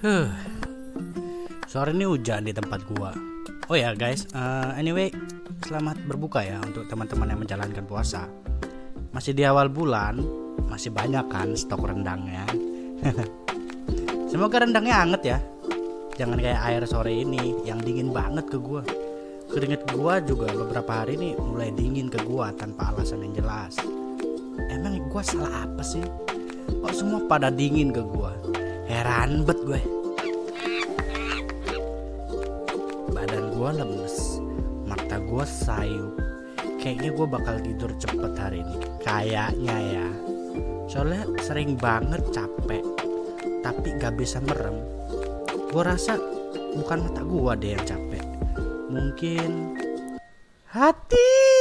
Huh. Sore ini hujan di tempat gua. Oh ya guys, uh, anyway, selamat berbuka ya untuk teman-teman yang menjalankan puasa. Masih di awal bulan, masih banyak kan stok rendangnya. Semoga rendangnya anget ya. Jangan kayak air sore ini yang dingin banget ke gua. Keringet gua juga beberapa hari ini mulai dingin ke gua tanpa alasan yang jelas. Emang gua salah apa sih? Kok semua pada dingin ke gua? Heran bet gue. Badan gue lemes, mata gue sayu. Kayaknya gue bakal tidur cepet hari ini. Kayaknya ya. Soalnya sering banget capek, tapi gak bisa merem. Gue rasa bukan mata gue deh yang capek. Mungkin hati.